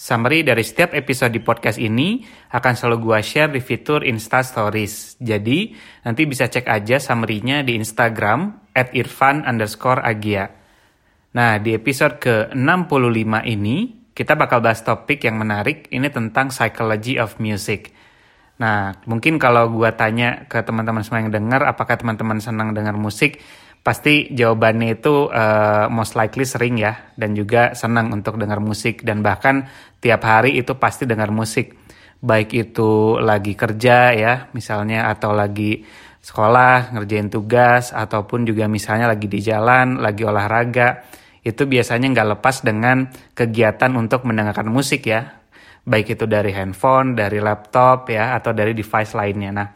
Summary dari setiap episode di podcast ini akan selalu gua share di fitur Insta Stories. Jadi, nanti bisa cek aja summary-nya di Instagram at irfan underscore agia. Nah, di episode ke-65 ini, kita bakal bahas topik yang menarik. Ini tentang psychology of music. Nah, mungkin kalau gua tanya ke teman-teman semua yang dengar, apakah teman-teman senang dengar musik? Pasti jawabannya itu uh, most likely sering ya dan juga senang untuk dengar musik. Dan bahkan tiap hari itu pasti dengar musik. Baik itu lagi kerja ya misalnya atau lagi sekolah ngerjain tugas ataupun juga misalnya lagi di jalan lagi olahraga. Itu biasanya nggak lepas dengan kegiatan untuk mendengarkan musik ya. Baik itu dari handphone dari laptop ya atau dari device lainnya. Nah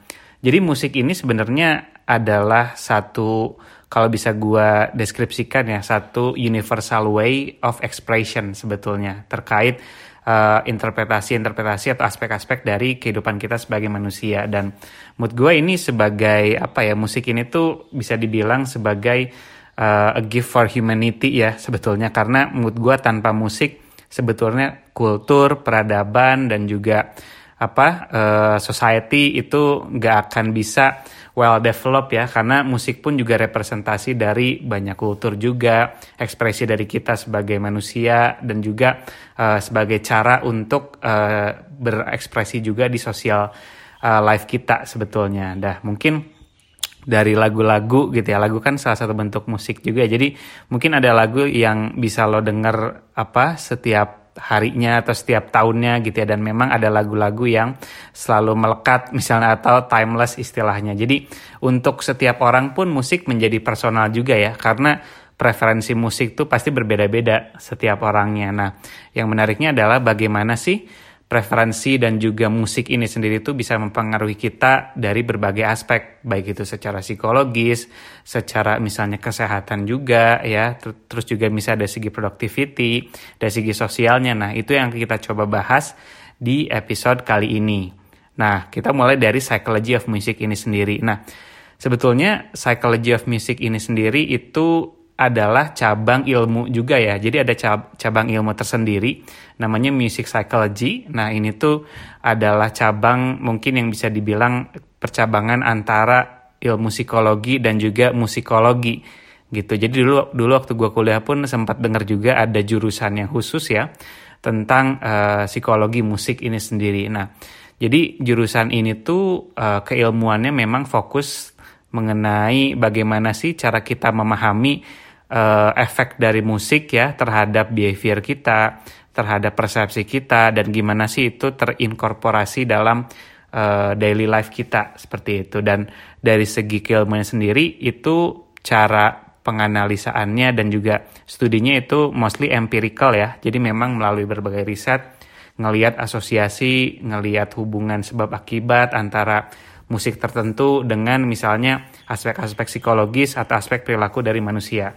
jadi musik ini sebenarnya adalah satu kalau bisa gue deskripsikan ya satu universal way of expression sebetulnya terkait uh, interpretasi-interpretasi atau aspek-aspek dari kehidupan kita sebagai manusia. Dan mood gue ini sebagai apa ya musik ini tuh bisa dibilang sebagai uh, a gift for humanity ya sebetulnya. Karena mood gue tanpa musik sebetulnya kultur peradaban dan juga apa uh, society itu nggak akan bisa well developed ya karena musik pun juga representasi dari banyak kultur juga ekspresi dari kita sebagai manusia dan juga uh, sebagai cara untuk uh, berekspresi juga di sosial uh, life kita sebetulnya. Dah mungkin dari lagu-lagu gitu ya lagu kan salah satu bentuk musik juga jadi mungkin ada lagu yang bisa lo denger apa setiap harinya atau setiap tahunnya gitu ya dan memang ada lagu-lagu yang selalu melekat misalnya atau timeless istilahnya. Jadi untuk setiap orang pun musik menjadi personal juga ya karena preferensi musik tuh pasti berbeda-beda setiap orangnya. Nah, yang menariknya adalah bagaimana sih preferensi dan juga musik ini sendiri itu bisa mempengaruhi kita dari berbagai aspek baik itu secara psikologis, secara misalnya kesehatan juga ya, terus juga bisa dari segi productivity, dari segi sosialnya. Nah, itu yang kita coba bahas di episode kali ini. Nah, kita mulai dari psychology of music ini sendiri. Nah, sebetulnya psychology of music ini sendiri itu adalah cabang ilmu juga ya. Jadi ada cabang ilmu tersendiri namanya music psychology. Nah, ini tuh adalah cabang mungkin yang bisa dibilang percabangan antara ilmu psikologi dan juga musikologi gitu. Jadi dulu dulu waktu gue kuliah pun sempat dengar juga ada jurusan yang khusus ya tentang uh, psikologi musik ini sendiri. Nah, jadi jurusan ini tuh uh, keilmuannya memang fokus mengenai bagaimana sih cara kita memahami uh, efek dari musik ya terhadap behavior kita, terhadap persepsi kita dan gimana sih itu terinkorporasi dalam uh, daily life kita seperti itu dan dari segi keilmuan sendiri itu cara penganalisaannya dan juga studinya itu mostly empirical ya. Jadi memang melalui berbagai riset ngelihat asosiasi, ngelihat hubungan sebab akibat antara musik tertentu dengan misalnya aspek-aspek psikologis atau aspek perilaku dari manusia.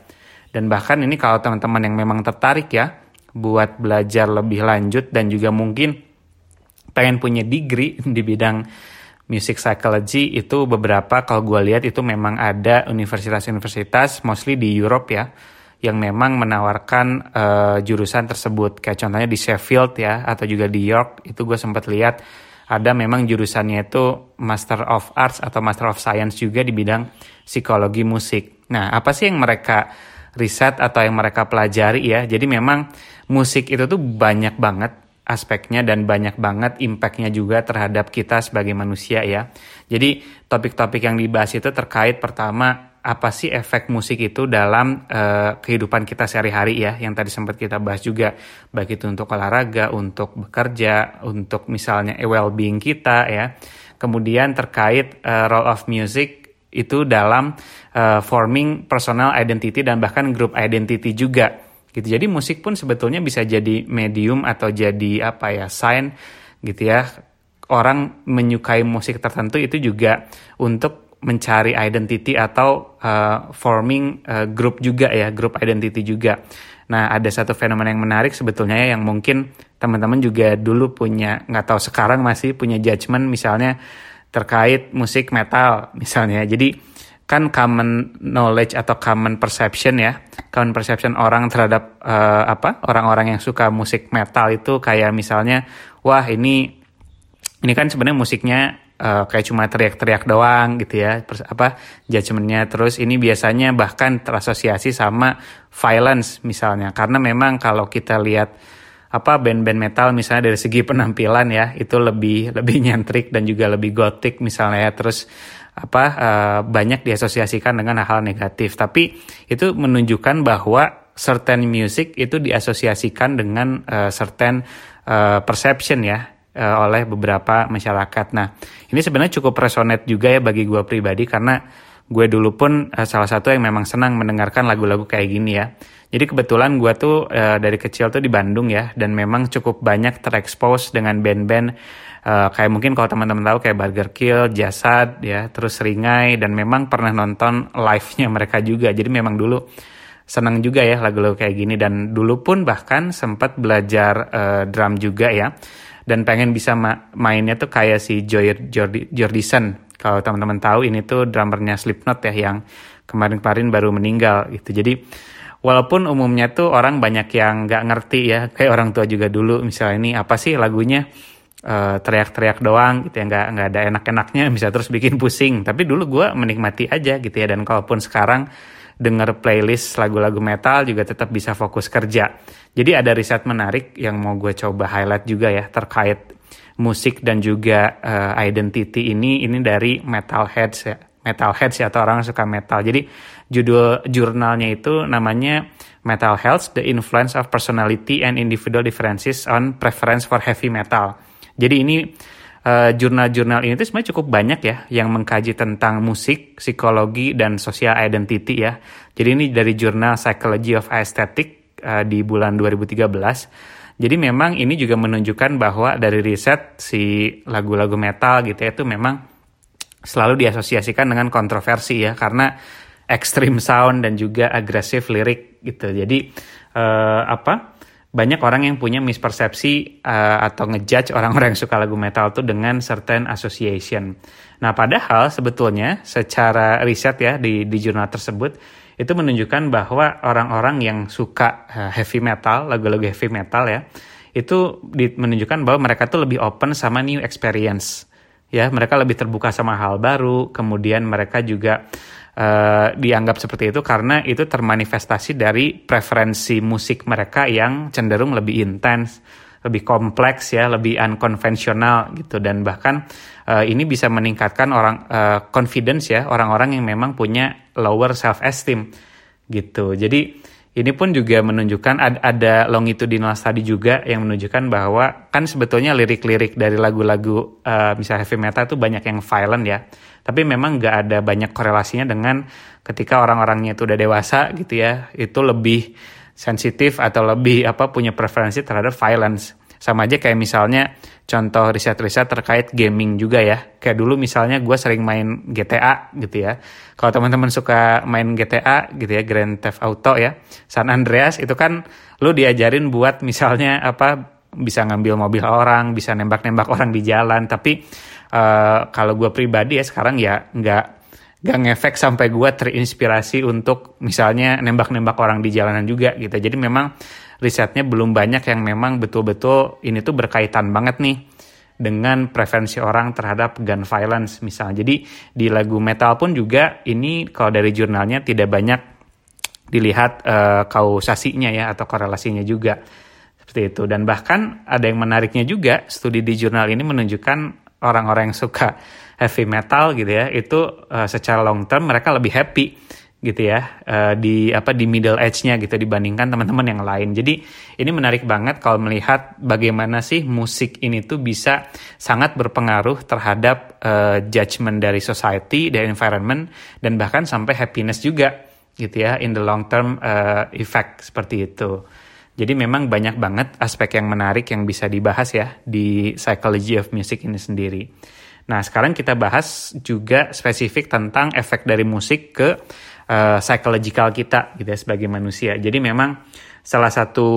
Dan bahkan ini kalau teman-teman yang memang tertarik ya buat belajar lebih lanjut dan juga mungkin pengen punya degree di bidang music psychology itu beberapa kalau gue lihat itu memang ada universitas-universitas mostly di Europe ya yang memang menawarkan uh, jurusan tersebut kayak contohnya di Sheffield ya atau juga di York itu gue sempat lihat ada memang jurusannya itu Master of Arts atau Master of Science juga di bidang psikologi musik. Nah, apa sih yang mereka riset atau yang mereka pelajari ya. Jadi memang musik itu tuh banyak banget aspeknya dan banyak banget impactnya juga terhadap kita sebagai manusia ya. Jadi topik-topik yang dibahas itu terkait pertama apa sih efek musik itu dalam uh, kehidupan kita sehari-hari ya yang tadi sempat kita bahas juga baik itu untuk olahraga, untuk bekerja, untuk misalnya well-being kita ya. Kemudian terkait uh, role of music itu dalam uh, forming personal identity dan bahkan group identity juga gitu jadi musik pun sebetulnya bisa jadi medium atau jadi apa ya sign gitu ya orang menyukai musik tertentu itu juga untuk mencari identity atau uh, forming uh, grup juga ya, grup identity juga. Nah, ada satu fenomena yang menarik sebetulnya ya, yang mungkin teman-teman juga dulu punya, nggak tahu sekarang masih punya judgement misalnya terkait musik metal misalnya. Jadi kan common knowledge atau common perception ya common perception orang terhadap uh, apa orang-orang yang suka musik metal itu kayak misalnya wah ini ini kan sebenarnya musiknya uh, kayak cuma teriak-teriak doang gitu ya Pers apa judgementnya terus ini biasanya bahkan terasosiasi sama violence misalnya karena memang kalau kita lihat apa band-band metal misalnya dari segi penampilan ya itu lebih lebih nyentrik dan juga lebih gotik misalnya ya terus apa uh, banyak diasosiasikan dengan hal-hal negatif tapi itu menunjukkan bahwa certain music itu diasosiasikan dengan uh, certain uh, perception ya oleh beberapa masyarakat. Nah, ini sebenarnya cukup resonate juga ya bagi gue pribadi karena gue dulu pun salah satu yang memang senang mendengarkan lagu-lagu kayak gini ya. Jadi kebetulan gue tuh uh, dari kecil tuh di Bandung ya dan memang cukup banyak terekspos dengan band-band uh, kayak mungkin kalau teman-teman tahu kayak Burger Kill, Jasad ya, terus Ringai dan memang pernah nonton live-nya mereka juga. Jadi memang dulu senang juga ya lagu-lagu kayak gini dan dulu pun bahkan sempat belajar uh, drum juga ya. Dan pengen bisa ma mainnya tuh kayak si Joy Jordi Jordison. Kalau teman-teman tahu ini tuh drummernya Slipknot ya yang kemarin-kemarin baru meninggal gitu. Jadi walaupun umumnya tuh orang banyak yang nggak ngerti ya kayak orang tua juga dulu misalnya ini apa sih lagunya teriak teriak-teriak doang gitu ya nggak nggak ada enak-enaknya bisa terus bikin pusing. Tapi dulu gue menikmati aja gitu ya dan kalaupun sekarang denger playlist lagu-lagu metal juga tetap bisa fokus kerja. Jadi ada riset menarik yang mau gue coba highlight juga ya terkait musik dan juga uh, identity ini ini dari metalheads ya metalheads ya atau orang yang suka metal. Jadi judul jurnalnya itu namanya Metal Health: The Influence of Personality and Individual Differences on Preference for Heavy Metal. Jadi ini uh, jurnal-jurnal ini tuh sebenarnya cukup banyak ya yang mengkaji tentang musik, psikologi dan social identity ya. Jadi ini dari jurnal Psychology of Aesthetic uh, di bulan 2013. Jadi memang ini juga menunjukkan bahwa dari riset si lagu-lagu metal gitu ya itu memang selalu diasosiasikan dengan kontroversi ya karena extreme sound dan juga agresif lirik gitu. Jadi uh, apa? banyak orang yang punya mispersepsi uh, atau ngejudge orang-orang yang suka lagu metal tuh dengan certain association. Nah, padahal sebetulnya secara riset ya di di jurnal tersebut itu menunjukkan bahwa orang-orang yang suka uh, heavy metal, lagu-lagu heavy metal ya, itu menunjukkan bahwa mereka tuh lebih open sama new experience. Ya, mereka lebih terbuka sama hal baru, kemudian mereka juga uh, dianggap seperti itu karena itu termanifestasi dari preferensi musik mereka yang cenderung lebih intens, lebih kompleks ya, lebih unkonvensional gitu dan bahkan uh, ini bisa meningkatkan orang uh, confidence ya orang-orang yang memang punya lower self esteem gitu. Jadi ini pun juga menunjukkan ada, ada longitudinal study juga yang menunjukkan bahwa kan sebetulnya lirik-lirik dari lagu-lagu uh, misalnya heavy metal itu banyak yang violent ya. Tapi memang nggak ada banyak korelasinya dengan ketika orang-orangnya itu udah dewasa gitu ya, itu lebih sensitif atau lebih apa punya preferensi terhadap violence. Sama aja kayak misalnya contoh riset-riset terkait gaming juga ya. Kayak dulu misalnya gue sering main GTA gitu ya. Kalau teman-teman suka main GTA gitu ya, Grand Theft Auto ya, San Andreas itu kan lu diajarin buat misalnya apa bisa ngambil mobil orang, bisa nembak-nembak orang di jalan. Tapi uh, kalau gue pribadi ya sekarang ya nggak nggak ngefek sampai gue terinspirasi untuk misalnya nembak-nembak orang di jalanan juga gitu. Jadi memang risetnya belum banyak yang memang betul-betul ini tuh berkaitan banget nih dengan preferensi orang terhadap gun violence misalnya. Jadi di lagu metal pun juga ini kalau dari jurnalnya tidak banyak dilihat uh, kausasinya ya atau korelasinya juga seperti itu. Dan bahkan ada yang menariknya juga studi di jurnal ini menunjukkan orang-orang yang suka heavy metal gitu ya itu uh, secara long term mereka lebih happy gitu ya uh, di apa di middle age-nya gitu dibandingkan teman-teman yang lain. Jadi ini menarik banget kalau melihat bagaimana sih musik ini tuh bisa sangat berpengaruh terhadap uh, judgement dari society, dari environment dan bahkan sampai happiness juga gitu ya in the long term uh, effect seperti itu. Jadi memang banyak banget aspek yang menarik yang bisa dibahas ya di psychology of music ini sendiri. Nah, sekarang kita bahas juga spesifik tentang efek dari musik ke uh, psychological kita gitu ya sebagai manusia. Jadi memang salah satu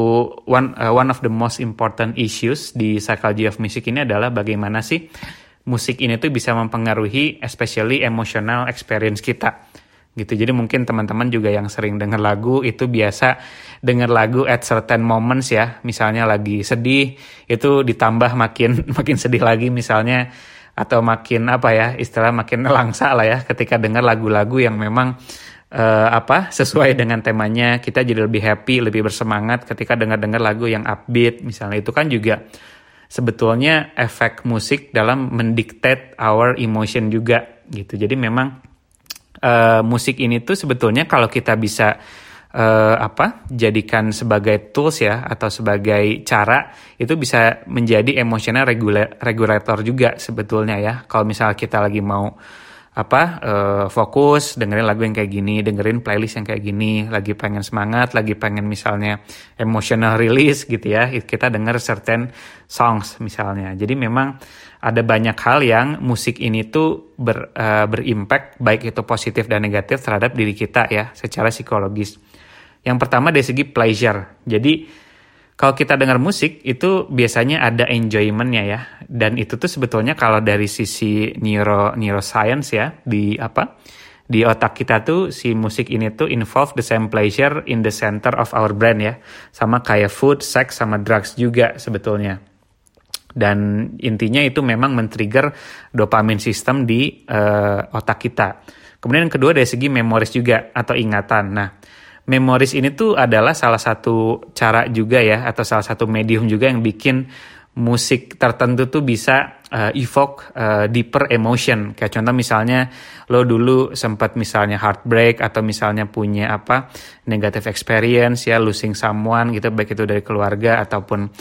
one uh, one of the most important issues di psychology of music ini adalah bagaimana sih musik ini tuh bisa mempengaruhi especially emotional experience kita gitu. Jadi mungkin teman-teman juga yang sering dengar lagu itu biasa dengar lagu at certain moments ya. Misalnya lagi sedih itu ditambah makin makin sedih lagi misalnya atau makin apa ya istilah makin langsa lah ya ketika dengar lagu-lagu yang memang uh, apa sesuai dengan temanya kita jadi lebih happy lebih bersemangat ketika dengar-dengar lagu yang upbeat misalnya. Itu kan juga sebetulnya efek musik dalam mendiktate our emotion juga gitu. Jadi memang uh, musik ini tuh sebetulnya kalau kita bisa uh, apa jadikan sebagai tools ya atau sebagai cara itu bisa menjadi emosional regulator juga sebetulnya ya. Kalau misalnya kita lagi mau apa uh, fokus dengerin lagu yang kayak gini dengerin playlist yang kayak gini lagi pengen semangat lagi pengen misalnya emotional release gitu ya kita denger certain songs misalnya. Jadi memang ada banyak hal yang musik ini tuh ber, uh, berimpact baik itu positif dan negatif terhadap diri kita ya secara psikologis. Yang pertama dari segi pleasure. Jadi kalau kita dengar musik itu biasanya ada enjoymentnya ya dan itu tuh sebetulnya kalau dari sisi neuro neuroscience ya di apa di otak kita tuh si musik ini tuh involve the same pleasure in the center of our brain ya sama kayak food, sex sama drugs juga sebetulnya dan intinya itu memang men-trigger dopamine system di uh, otak kita. Kemudian yang kedua dari segi memoris juga atau ingatan. Nah, memoris ini tuh adalah salah satu cara juga ya atau salah satu medium juga yang bikin musik tertentu tuh bisa uh, evoke uh, deeper emotion. Kayak contoh misalnya lo dulu sempat misalnya heartbreak atau misalnya punya apa negative experience ya losing someone gitu baik itu dari keluarga ataupun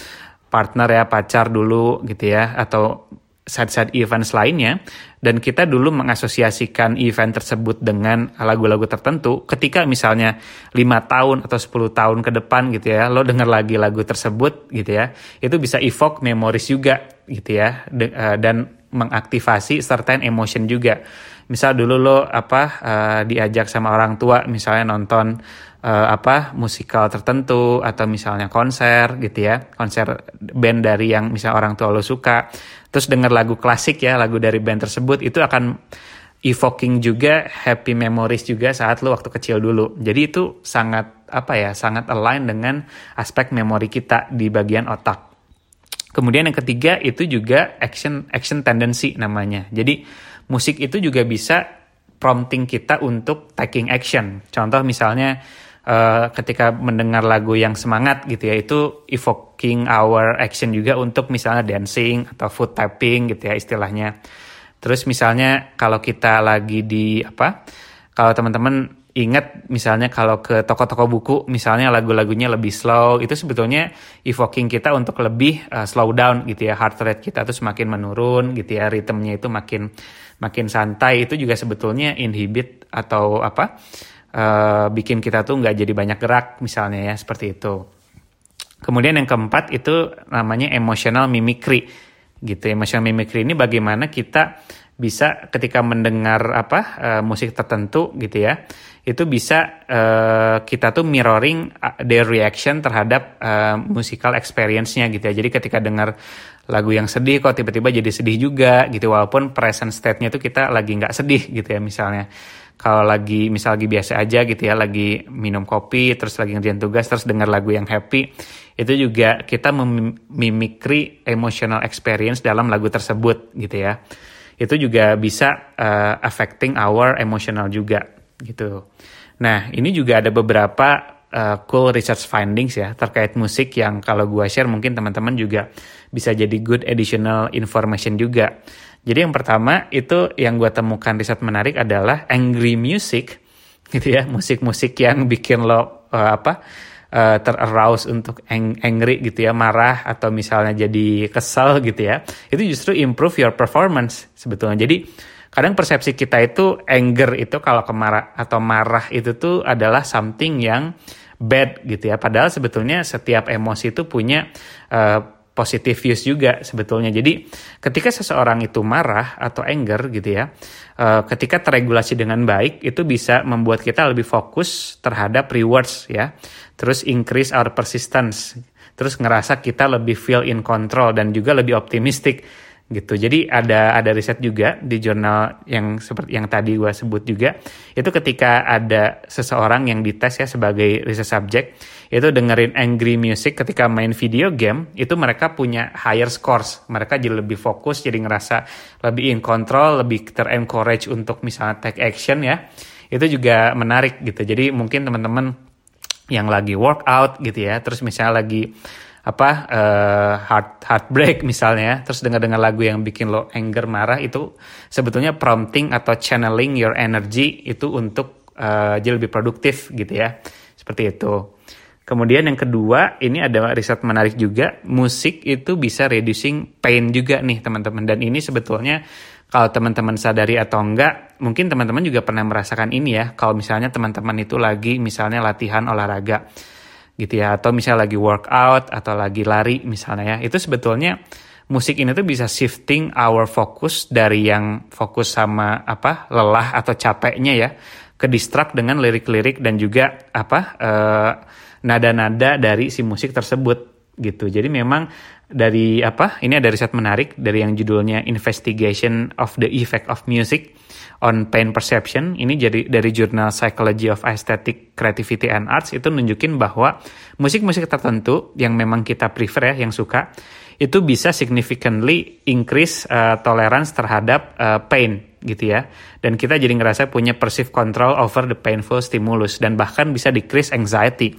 partner ya pacar dulu gitu ya atau saat-saat events lainnya dan kita dulu mengasosiasikan event tersebut dengan lagu-lagu tertentu ketika misalnya lima tahun atau 10 tahun ke depan gitu ya lo denger lagi lagu tersebut gitu ya itu bisa evoke memories juga gitu ya eh, dan mengaktifasi certain emotion juga. Misal dulu lo apa uh, diajak sama orang tua misalnya nonton uh, apa musikal tertentu atau misalnya konser gitu ya konser band dari yang misal orang tua lo suka terus denger lagu klasik ya lagu dari band tersebut itu akan evoking juga happy memories juga saat lo waktu kecil dulu. Jadi itu sangat apa ya sangat align dengan aspek memori kita di bagian otak kemudian yang ketiga itu juga action action tendency namanya jadi musik itu juga bisa prompting kita untuk taking action. Contoh misalnya uh, ketika mendengar lagu yang semangat gitu ya, itu evoking our action juga untuk misalnya dancing atau foot tapping gitu ya istilahnya. Terus misalnya kalau kita lagi di apa? Kalau teman-teman ingat misalnya kalau ke toko-toko buku misalnya lagu-lagunya lebih slow itu sebetulnya evoking kita untuk lebih uh, slow down gitu ya heart rate kita tuh semakin menurun gitu ya ritmenya itu makin makin santai. Itu juga sebetulnya inhibit atau apa uh, bikin kita tuh nggak jadi banyak gerak misalnya ya seperti itu. Kemudian yang keempat itu namanya emotional mimicry gitu. Emotional mimicry ini bagaimana kita bisa ketika mendengar apa uh, musik tertentu gitu ya itu bisa uh, kita tuh mirroring their reaction terhadap uh, musical experience-nya gitu ya. Jadi ketika dengar lagu yang sedih kok tiba-tiba jadi sedih juga gitu walaupun present state-nya tuh kita lagi nggak sedih gitu ya misalnya. Kalau lagi misal lagi biasa aja gitu ya, lagi minum kopi terus lagi ngerjain tugas terus dengar lagu yang happy, itu juga kita memimikri emotional experience dalam lagu tersebut gitu ya itu juga bisa uh, affecting our emotional juga gitu. Nah ini juga ada beberapa uh, cool research findings ya terkait musik yang kalau gue share mungkin teman-teman juga bisa jadi good additional information juga. Jadi yang pertama itu yang gue temukan riset menarik adalah angry music gitu ya musik-musik yang bikin lo uh, apa uh, terarouse untuk ang angry gitu ya, marah atau misalnya jadi kesal gitu ya, itu justru improve your performance sebetulnya. Jadi kadang persepsi kita itu anger itu kalau kemarah atau marah itu tuh adalah something yang bad gitu ya. Padahal sebetulnya setiap emosi itu punya uh, positive views juga sebetulnya. Jadi ketika seseorang itu marah atau anger gitu ya, uh, ketika teregulasi dengan baik itu bisa membuat kita lebih fokus terhadap rewards ya. Terus increase our persistence. Terus ngerasa kita lebih feel in control dan juga lebih optimistic gitu. Jadi ada ada riset juga di jurnal yang seperti yang tadi gue sebut juga itu ketika ada seseorang yang dites ya sebagai riset subject itu dengerin angry music ketika main video game itu mereka punya higher scores. Mereka jadi lebih fokus, jadi ngerasa lebih in control, lebih ter-encourage untuk misalnya take action ya. Itu juga menarik gitu. Jadi mungkin teman-teman yang lagi workout gitu ya, terus misalnya lagi apa uh, heart heartbreak misalnya terus dengar dengar lagu yang bikin lo anger marah itu sebetulnya prompting atau channeling your energy itu untuk uh, jadi lebih produktif gitu ya. Seperti itu. Kemudian yang kedua ini ada riset menarik juga. Musik itu bisa reducing pain juga nih teman-teman. Dan ini sebetulnya kalau teman-teman sadari atau enggak mungkin teman-teman juga pernah merasakan ini ya. Kalau misalnya teman-teman itu lagi misalnya latihan olahraga gitu ya. Atau misalnya lagi workout atau lagi lari misalnya ya. Itu sebetulnya musik ini tuh bisa shifting our focus dari yang fokus sama apa lelah atau capeknya ya ke distract dengan lirik-lirik dan juga apa nada nada-nada dari si musik tersebut gitu. Jadi memang dari apa ini ada riset menarik dari yang judulnya Investigation of the Effect of Music on Pain Perception ini jadi dari jurnal Psychology of Aesthetic Creativity and Arts itu nunjukin bahwa musik-musik tertentu yang memang kita prefer ya yang suka itu bisa significantly increase uh, tolerance terhadap uh, pain gitu ya. Dan kita jadi ngerasa punya perceived control over the painful stimulus dan bahkan bisa decrease anxiety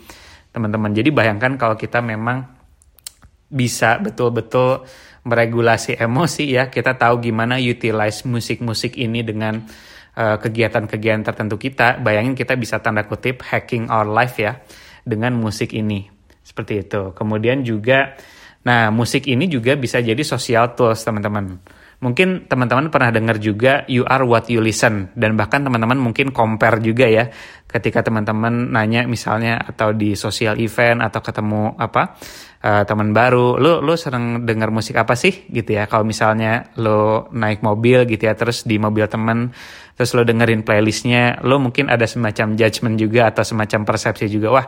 teman-teman. Jadi bayangkan kalau kita memang bisa betul-betul meregulasi emosi ya. Kita tahu gimana utilize musik-musik ini dengan kegiatan kegiatan-kegiatan tertentu kita. Bayangin kita bisa tanda kutip hacking our life ya dengan musik ini. Seperti itu. Kemudian juga nah musik ini juga bisa jadi social tools teman-teman mungkin teman-teman pernah dengar juga you are what you listen. Dan bahkan teman-teman mungkin compare juga ya ketika teman-teman nanya misalnya atau di social event atau ketemu apa uh, teman baru lo lo sering dengar musik apa sih? Gitu ya. Kalau misalnya lo naik mobil gitu ya terus di mobil teman terus lo dengerin playlistnya lo mungkin ada semacam judgement juga atau semacam persepsi juga wah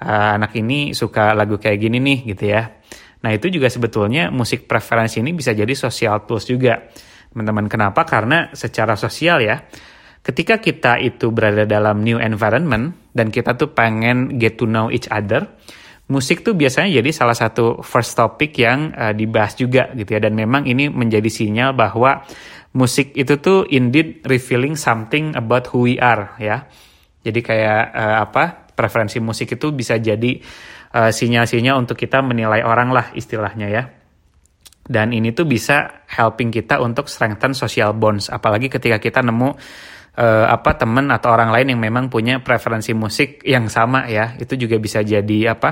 uh, anak ini suka lagu kayak gini nih gitu ya Nah itu juga sebetulnya musik preferensi ini bisa jadi social tools juga. Teman-teman kenapa? Karena secara sosial ya, ketika kita itu berada dalam new environment dan kita tuh pengen get to know each other, musik tuh biasanya jadi salah satu first topic yang uh, dibahas juga gitu ya dan memang ini menjadi sinyal bahwa musik itu tuh indeed revealing something about who we are ya. Jadi kayak uh, apa? preferensi musik itu bisa jadi uh, sinyal-sinyal untuk kita menilai orang lah istilahnya ya. Dan ini tuh bisa helping kita untuk strengthen social bonds, apalagi ketika kita nemu uh, apa teman atau orang lain yang memang punya preferensi musik yang sama ya, itu juga bisa jadi apa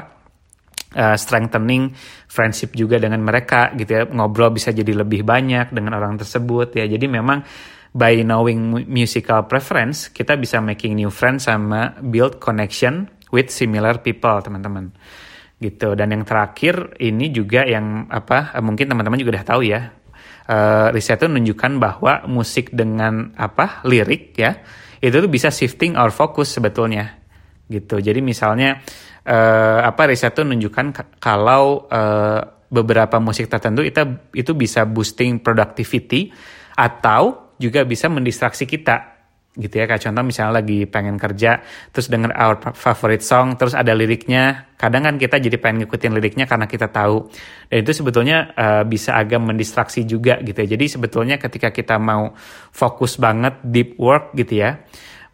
uh, strengthening friendship juga dengan mereka gitu ya, ngobrol bisa jadi lebih banyak dengan orang tersebut ya. Jadi memang by knowing musical preference kita bisa making new friends sama build connection with similar people teman-teman. Gitu. Dan yang terakhir ini juga yang apa mungkin teman-teman juga udah tahu ya. Uh, riset itu menunjukkan bahwa musik dengan apa lirik ya itu tuh bisa shifting our focus sebetulnya. Gitu. Jadi misalnya uh, apa riset itu menunjukkan kalau uh, beberapa musik tertentu itu itu bisa boosting productivity atau juga bisa mendistraksi kita gitu ya. Kayak contoh misalnya lagi pengen kerja terus denger our favorite song terus ada liriknya. Kadang kan kita jadi pengen ngikutin liriknya karena kita tahu. Dan itu sebetulnya uh, bisa agak mendistraksi juga gitu ya. Jadi sebetulnya ketika kita mau fokus banget deep work gitu ya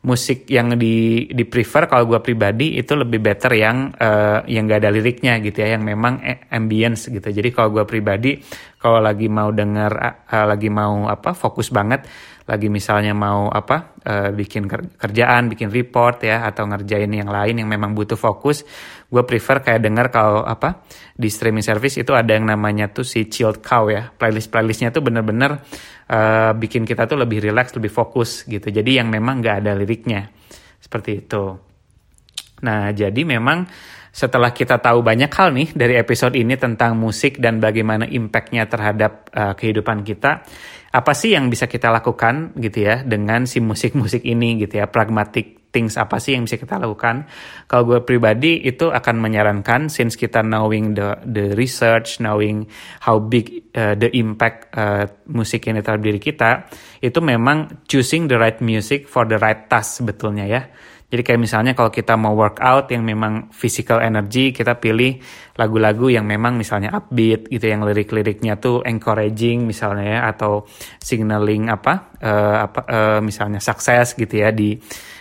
musik yang di di prefer kalau gue pribadi itu lebih better yang uh, yang gak ada liriknya gitu ya yang memang ambience gitu. Jadi kalau gue pribadi kalau lagi mau denger uh, lagi mau apa fokus banget lagi misalnya mau apa uh, bikin kerjaan, bikin report ya atau ngerjain yang lain yang memang butuh fokus, gue prefer kayak denger kalau apa di streaming service itu ada yang namanya tuh si chilled cow ya playlist playlistnya tuh bener-bener uh, bikin kita tuh lebih relax, lebih fokus gitu. Jadi yang memang nggak ada liriknya seperti itu. Nah, jadi memang setelah kita tahu banyak hal nih dari episode ini tentang musik dan bagaimana impactnya terhadap uh, kehidupan kita, apa sih yang bisa kita lakukan gitu ya dengan si musik-musik ini gitu ya, pragmatic things apa sih yang bisa kita lakukan? Kalau gue pribadi itu akan menyarankan since kita knowing the the research, knowing how big uh, the impact uh, musik ini terhadap diri kita, itu memang choosing the right music for the right task sebetulnya ya. Jadi kayak misalnya kalau kita mau workout yang memang physical energy, kita pilih lagu-lagu yang memang misalnya upbeat gitu, yang lirik-liriknya tuh encouraging misalnya ya, atau signaling apa, uh, apa uh, misalnya sukses gitu ya di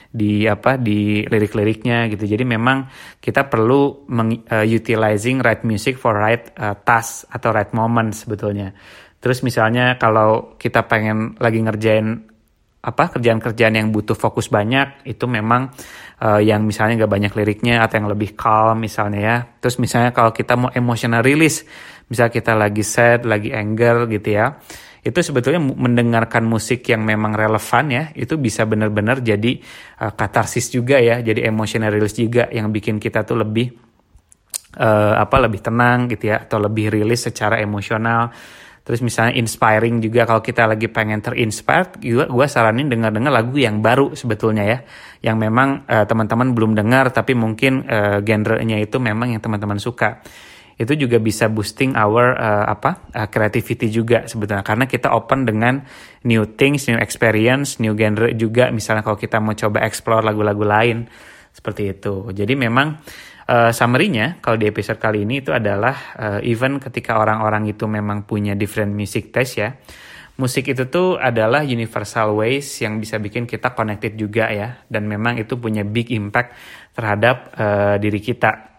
di apa di lirik-liriknya gitu. Jadi memang kita perlu meng, uh, utilizing right music for right uh, task atau right moment sebetulnya. Terus misalnya kalau kita pengen lagi ngerjain apa kerjaan-kerjaan yang butuh fokus banyak itu memang uh, yang misalnya gak banyak liriknya atau yang lebih calm misalnya ya. Terus misalnya kalau kita mau emotional release misal kita lagi sad lagi anger gitu ya itu sebetulnya mendengarkan musik yang memang relevan ya itu bisa benar-benar jadi uh, katarsis juga ya jadi emotional release juga yang bikin kita tuh lebih uh, apa lebih tenang gitu ya atau lebih rilis secara emosional Terus misalnya inspiring juga kalau kita lagi pengen terinspired, juga gue saranin dengar-dengar lagu yang baru sebetulnya ya, yang memang uh, teman-teman belum dengar tapi mungkin uh, genrenya itu memang yang teman-teman suka. Itu juga bisa boosting our uh, apa uh, creativity juga sebetulnya karena kita open dengan new things, new experience, new genre juga. Misalnya kalau kita mau coba explore lagu-lagu lain seperti itu. Jadi memang uh, summary-nya kalau di episode kali ini itu adalah uh, even ketika orang-orang itu memang punya different music taste ya. Musik itu tuh adalah universal ways yang bisa bikin kita connected juga ya dan memang itu punya big impact terhadap uh, diri kita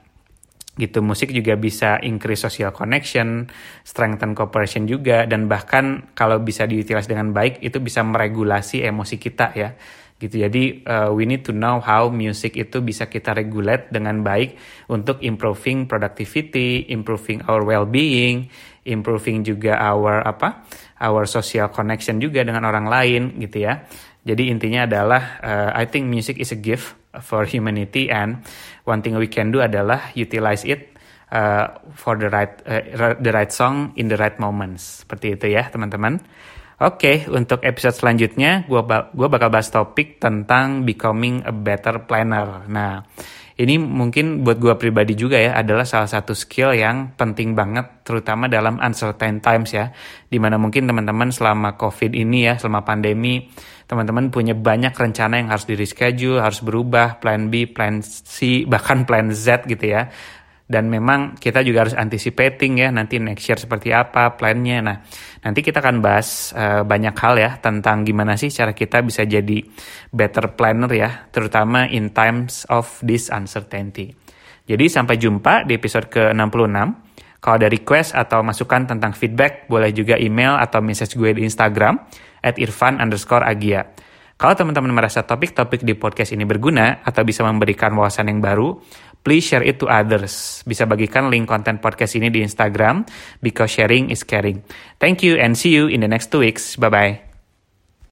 gitu musik juga bisa increase social connection, strengthen cooperation juga dan bahkan kalau bisa diutilize dengan baik itu bisa meregulasi emosi kita ya gitu jadi uh, we need to know how music itu bisa kita regulate dengan baik untuk improving productivity, improving our well-being, improving juga our apa our social connection juga dengan orang lain gitu ya. Jadi intinya adalah uh, I think music is a gift for humanity and one thing we can do adalah utilize it uh, for the right uh, the right song in the right moments. Seperti itu ya, teman-teman. Oke, okay, untuk episode selanjutnya gue ba gua bakal bahas topik tentang becoming a better planner. Nah, ini mungkin buat gue pribadi juga ya adalah salah satu skill yang penting banget terutama dalam uncertain times ya. Di mana mungkin teman-teman selama covid ini ya, selama pandemi, teman-teman punya banyak rencana yang harus di reschedule, harus berubah, plan B, plan C, bahkan plan Z gitu ya dan memang kita juga harus anticipating ya nanti next year seperti apa plannya. Nah, nanti kita akan bahas uh, banyak hal ya tentang gimana sih cara kita bisa jadi better planner ya, terutama in times of this uncertainty. Jadi sampai jumpa di episode ke-66. Kalau ada request atau masukan tentang feedback, boleh juga email atau message gue di Instagram at irfan underscore agia. Kalau teman-teman merasa topik-topik di podcast ini berguna atau bisa memberikan wawasan yang baru, please share it to others. Bisa bagikan link konten podcast ini di Instagram because sharing is caring. Thank you and see you in the next two weeks. Bye bye.